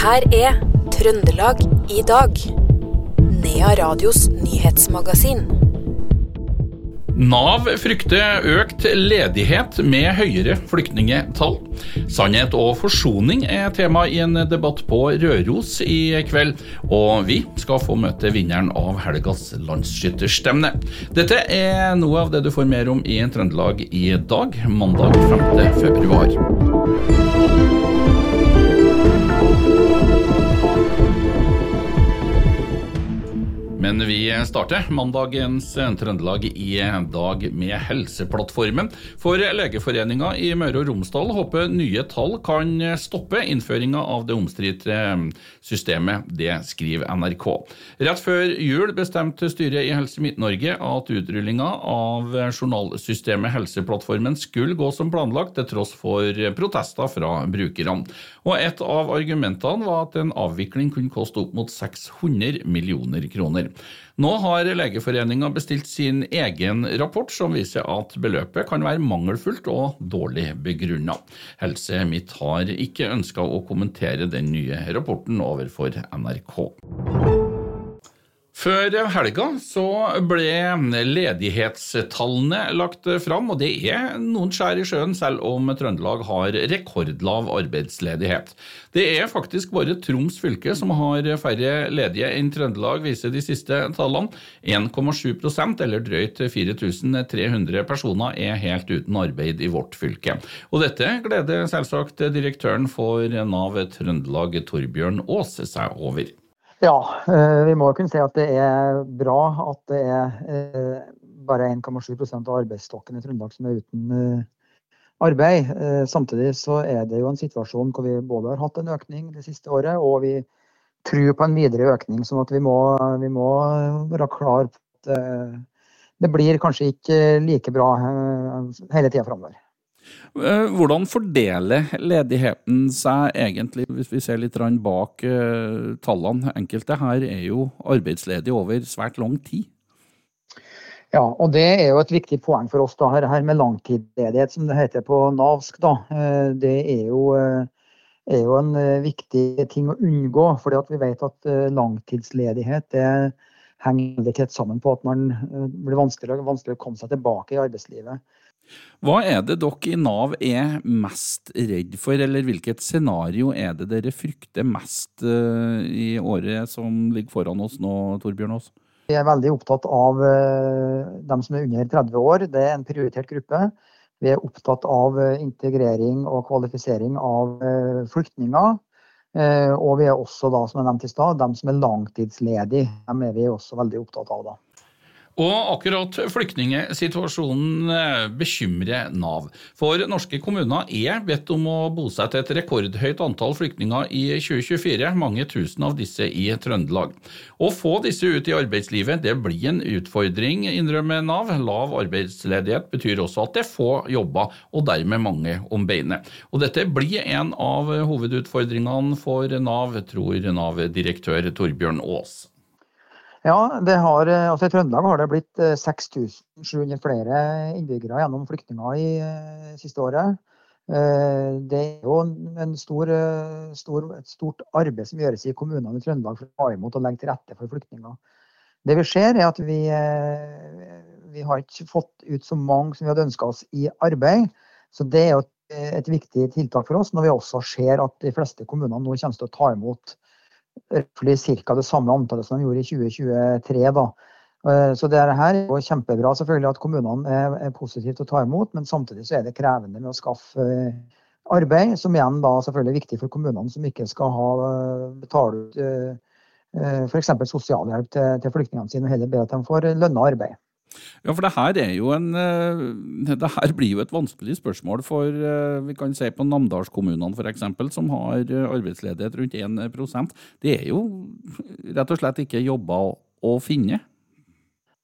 her er Trøndelag i dag. Nea Radios nyhetsmagasin. Nav frykter økt ledighet med høyere flyktningetall. Sannhet og forsoning er tema i en debatt på Røros i kveld. Og vi skal få møte vinneren av helgas landsskytterstevne. Dette er noe av det du får mer om i Trøndelag i dag, mandag 5. februar. Men vi starter mandagens Trøndelag i dag med Helseplattformen. For Legeforeninga i Møre og Romsdal håper nye tall kan stoppe innføringa av det omstridte systemet. Det skriver NRK. Rett før jul bestemte styret i Helse Midt-Norge at utrullinga av journalsystemet Helseplattformen skulle gå som planlagt, til tross for protester fra brukerne. Og et av argumentene var at en avvikling kunne koste opp mot 600 millioner kroner. Nå har Legeforeninga bestilt sin egen rapport, som viser at beløpet kan være mangelfullt og dårlig begrunna. Helse Midt har ikke ønska å kommentere den nye rapporten overfor NRK. Før helga så ble ledighetstallene lagt fram, og det er noen skjær i sjøen, selv om Trøndelag har rekordlav arbeidsledighet. Det er faktisk bare Troms fylke som har færre ledige enn Trøndelag, viser de siste tallene. 1,7% eller drøyt 4300 personer er helt uten arbeid i vårt fylke. Og dette gleder selvsagt direktøren for Nav Trøndelag, Torbjørn Aase, seg over. Ja, vi må kunne si at det er bra at det er bare 1,7% av arbeidsstokken i Trøndelag som er uten arbeid. Samtidig så er det jo en situasjon hvor vi både har hatt en økning det siste året, og vi tror på en videre økning. sånn vi må, vi må være klar på at det blir kanskje ikke like bra hele tida framover. Hvordan fordeler ledigheten seg egentlig, hvis vi ser litt bak tallene? Enkelte her er jo arbeidsledige over svært lang tid. Ja, og det er jo et viktig poeng for oss, da, her med langtidsledighet, som det heter på navsk. Da. Det er jo, er jo en viktig ting å unngå, fordi vi vet at langtidsledighet det henger veldig tett sammen på at man blir vanskeligere og vanskeligere å komme seg tilbake i arbeidslivet. Hva er det dere i Nav er mest redd for, eller hvilket scenario er det dere frykter mest i året som ligger foran oss nå, Torbjørn Aas? Vi er veldig opptatt av dem som er under 30 år, det er en prioritert gruppe. Vi er opptatt av integrering og kvalifisering av flyktninger. Og vi er også, da, som jeg nevnte i stad, dem som er langtidsledige. Dem er vi også veldig opptatt av. da. Og akkurat flyktningsituasjonen bekymrer Nav. For norske kommuner er bedt om å bosette et rekordhøyt antall flyktninger i 2024, mange tusen av disse i Trøndelag. Å få disse ut i arbeidslivet det blir en utfordring, innrømmer Nav. Lav arbeidsledighet betyr også at det er få jobber, og dermed mange om beinet. Og dette blir en av hovedutfordringene for Nav, tror Nav-direktør Torbjørn Aas. Ja, har, altså I Trøndelag har det blitt 6700 flere innbyggere gjennom flyktninger i siste året. Det er jo en stor, stor, et stort arbeid som gjøres i kommunene i Trøndelag for å ta imot og legge til rette for flyktninger. Det vi ser er at vi, vi har ikke fått ut så mange som vi hadde ønska oss i arbeid. Så det er jo et, et viktig tiltak for oss, når vi også ser at de fleste kommunene nå kommer til å ta imot ca. det samme antallet som de gjorde i 2023. Da. Så det her er kjempebra selvfølgelig at kommunene er, positive til å ta imot, men samtidig så er det krevende med å skaffe arbeid, som igjen da selvfølgelig er viktig for kommunene som ikke skal ha, betale ut f.eks. sosialhjelp til, til flyktningene sine, og heller be at de får lønna arbeid. Ja, for det her, er jo en, det her blir jo et vanskelig spørsmål for vi kan si på Namdalskommunene f.eks., som har arbeidsledighet rundt 1% Det er jo rett og slett ikke jobber å finne.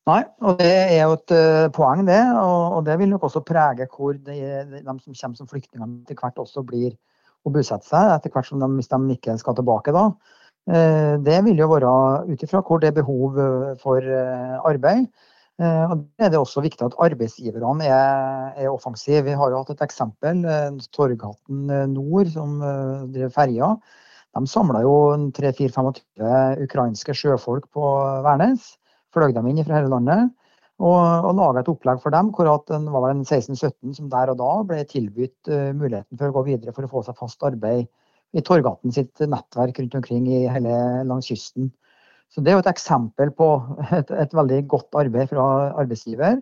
Nei, og det er jo et poeng, det. Og, det vil nok også prege hvor de, de som kommer som flyktninger etter hvert også blir å bosette seg, etter hvert som de, hvis de ikke skal tilbake. da. Det vil jo være ut ifra hvor det er behov for arbeid. Og det er det også viktig at arbeidsgiverne er, er offensive. Vi har jo hatt et eksempel, Torghatten Nord, som drev ferja. De samla jo 3-4-25 ukrainske sjøfolk på Værnes. Fløy dem inn fra hele landet. Og, og laga et opplegg for dem hvor at det var en 16-17 som der og da ble tilbudt muligheten for å gå videre for å få seg fast arbeid i Torgaten sitt nettverk rundt omkring i hele, langs kysten. Så Det er jo et eksempel på et, et veldig godt arbeid fra arbeidsgiver.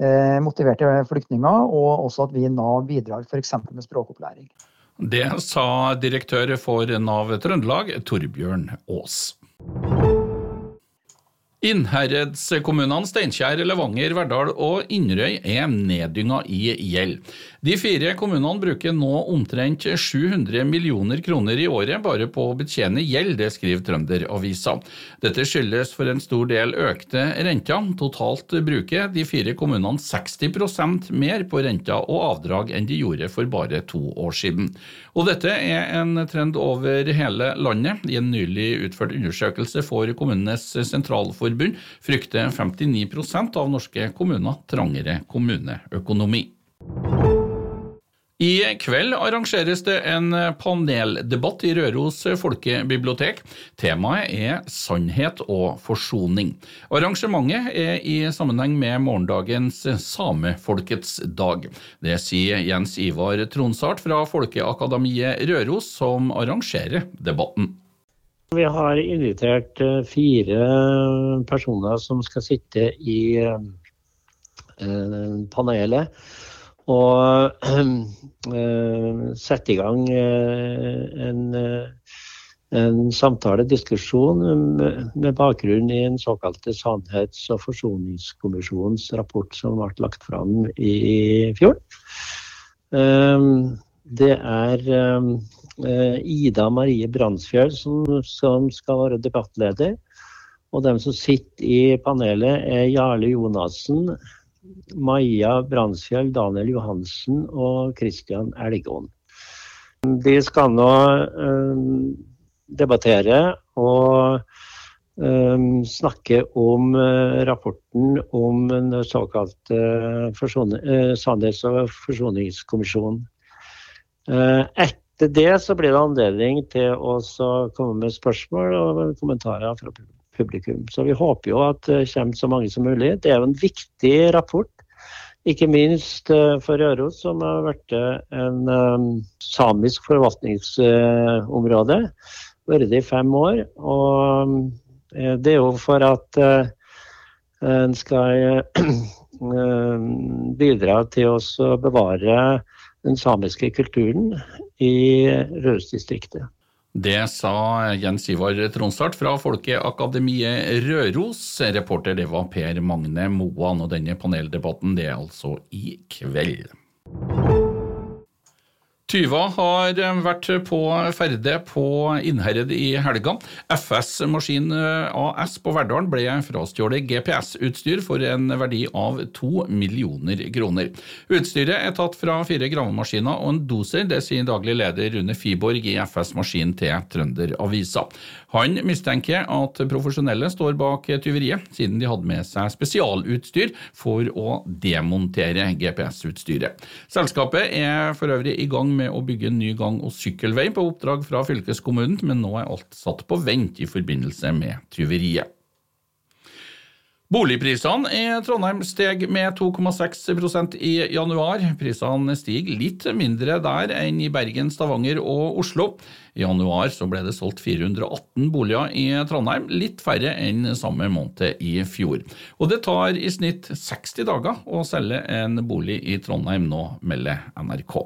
Eh, motiverte flyktninger, og også at vi i Nav bidrar f.eks. med språkopplæring. Det sa direktør for Nav Trøndelag, Torbjørn Aas. Innherredskommunene Steinkjer, Levanger, Verdal og Inderøy er neddynga i gjeld. De fire kommunene bruker nå omtrent 700 millioner kroner i året bare på å betjene gjeld, det skriver Trønderavisa. Dette skyldes for en stor del økte renter. Totalt bruker de fire kommunene 60% mer på renter og avdrag enn de gjorde for bare to år siden. Og dette er en trend over hele landet. I en nylig utført undersøkelse for Kommunenes sentralforbund frykter 59 av norske kommuner trangere kommuneøkonomi. I kveld arrangeres det en paneldebatt i Røros folkebibliotek. Temaet er sannhet og forsoning. Arrangementet er i sammenheng med morgendagens samefolkets dag. Det sier Jens Ivar Tronsart fra Folkeakademiet Røros, som arrangerer debatten. Vi har invitert eh, fire personer som skal sitte i eh, panelet og sette i gang en, en samtale, diskusjon, med, bakgrunn i en såkalte sannhets- og forsoningskommisjonens rapport som ble lagt fram i fjor. det er Ida Marie Brandsfjell som, som skal være debattleder. Og de som sitter i panelet, er Jarle Jonassen, Maja Bransfjell, Daniel Johansen og Christian Elgåen. De skal nå um, debattere og um, snakke om uh, rapporten om den såkalte uh, sannhets- og forsoningskommisjonen. Uh, etter det så blir det anledning til å komme med spørsmål og kommentarer fra publikum. Så vi håper jo at det kommer så mange som mulig. Det er jo en viktig rapport. Ikke minst eh, for Røros, som har vært en um, samisk forvaltningsområde. Vært det i fem år. Og det er jo for at en skal bidra til å bevare den samiske kulturen i Røros-distriktet. Det sa Jens Ivar Tronsart fra Folkeakademiet Røros. Reporter det var Per Magne Moan, og denne paneldebatten det er altså i kveld. Tyver har eh, vært på ferde på Innherred i helga. FS Maskin eh, AS på Verdalen ble frastjålet GPS-utstyr for en verdi av to millioner kroner. Utstyret er tatt fra fire gravemaskiner og en doser, det sier daglig leder Rune Fiborg i FS Maskin til Trønderavisa. Han mistenker at profesjonelle står bak tyveriet, siden de hadde med seg spesialutstyr for å demontere GPS-utstyret. Selskapet er for øvrig i gang med å bygge en ny gang- og sykkelvei på oppdrag fra fylkeskommunen, men nå er alt satt på vent i forbindelse med tyveriet. Boligprisene i Trondheim steg med 2,6% i januar. Prisene stiger litt mindre der enn i Bergen, Stavanger og Oslo. I januar ble det solgt 418 boliger i Trondheim, litt færre enn samme måned i fjor. Og det tar i snitt 60 dager å selge en bolig i Trondheim nå, melder NRK.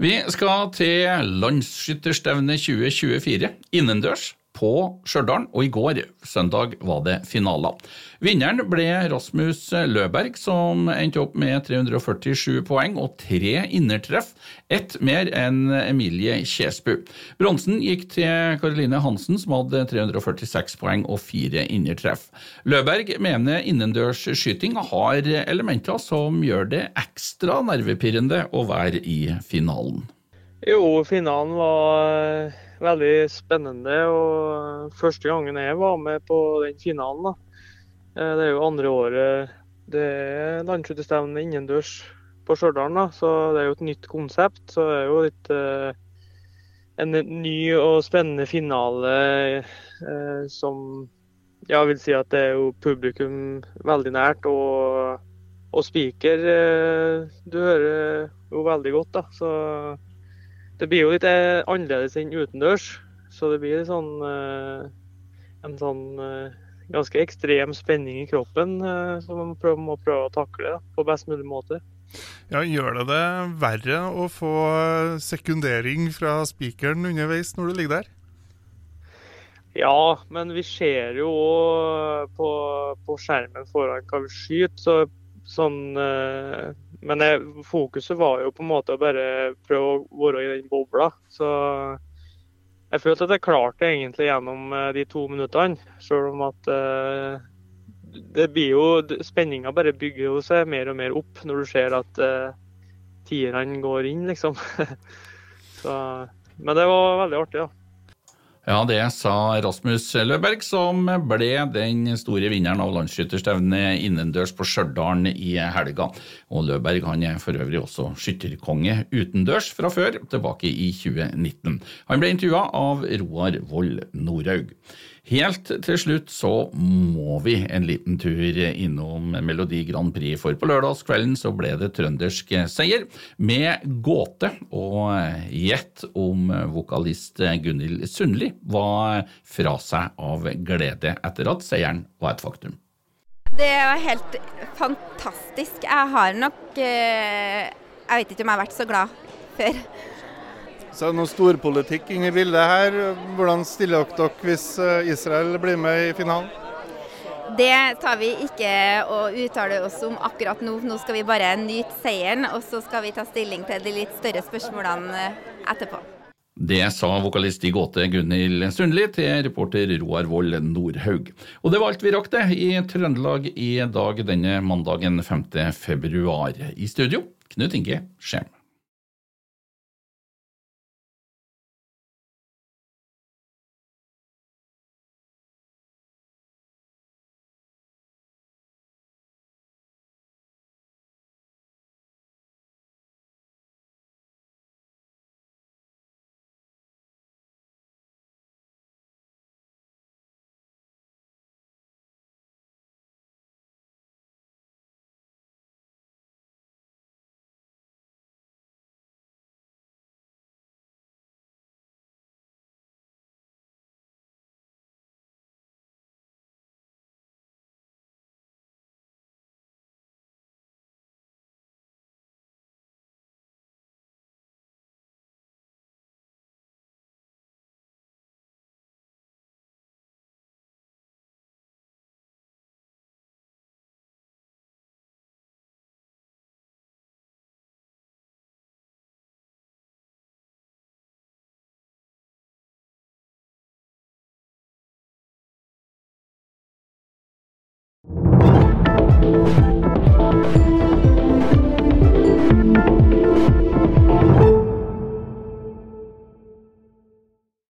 Vi skal til landsskytterstevne 2024 innendørs på Stjørdal, og i går, søndag, var det finaler. Vinneren ble Rasmus Løberg, som endte opp med 347 poeng og tre innertreff, ett mer enn Emilie Kjesbu. Bronsen gikk til Karoline Hansen, som hadde 346 poeng og fire innertreff. Løberg mener innendørsskyting har elementer som gjør det ekstra nervepirrende å være i finalen. Jo, finalen var veldig spennende. Og første gangen jeg var med på den finalen, da. Eh, det er jo andre året det er landskytterstevne innendørs på Stjørdal, så det er jo et nytt konsept. Så det er jo litt eh, en ny og spennende finale eh, som jeg vil si at det er jo publikum veldig nært. Og, og spiker eh, du hører jo veldig godt, da. Så det blir jo litt eh, annerledes enn utendørs. Så det blir sånn, eh, en sånn eh, ganske ekstrem spenning i kroppen som man prøver, må prøve å takle da, på best mulig måte. Ja, Gjør det det verre å få sekundering fra spikeren underveis når du ligger der? Ja, men vi ser jo på, på skjermen foran hva vi skyter. Så, sånn, eh, men jeg, fokuset var jo på en måte å bare prøve å være i den bobla. Så jeg følte at jeg klarte det egentlig gjennom eh, de to minuttene. Selv om at uh, det blir jo Spenninga bare bygger jo seg mer og mer opp når du ser at uh, tierne går inn, liksom. Så, men det var veldig artig, da. Ja, det sa Rasmus Løberg, som ble den store vinneren av landsskytterstevnet innendørs på Stjørdal i helga. Og Løberg han er for øvrig også skytterkonge utendørs fra før, tilbake i 2019. Han ble intervjua av Roar Vold Nordhaug. Helt til slutt så må vi en liten tur innom Melodi Grand Prix, for på lørdagskvelden så ble det trøndersk seier med gåte og gjett om vokalist Gunhild Sundli var fra seg av glede etter at seieren var et faktum. Det var helt fantastisk. Jeg har nok eh, Jeg vet ikke om jeg har vært så glad før. Så er det noe storpolitikk inne i bildet her. Hvordan stiller dere dere hvis eh, Israel blir med i finalen? Det tar vi ikke å uttale oss om akkurat nå. Nå skal vi bare nyte seieren, og så skal vi ta stilling til de litt større spørsmålene etterpå. Det sa vokalist i Gåte Gunhild Sundli til reporter Roar Vold Nordhaug. Og det var alt vi rakk det i Trøndelag i dag denne mandagen 5. februar. I studio Knut Inge Skjem.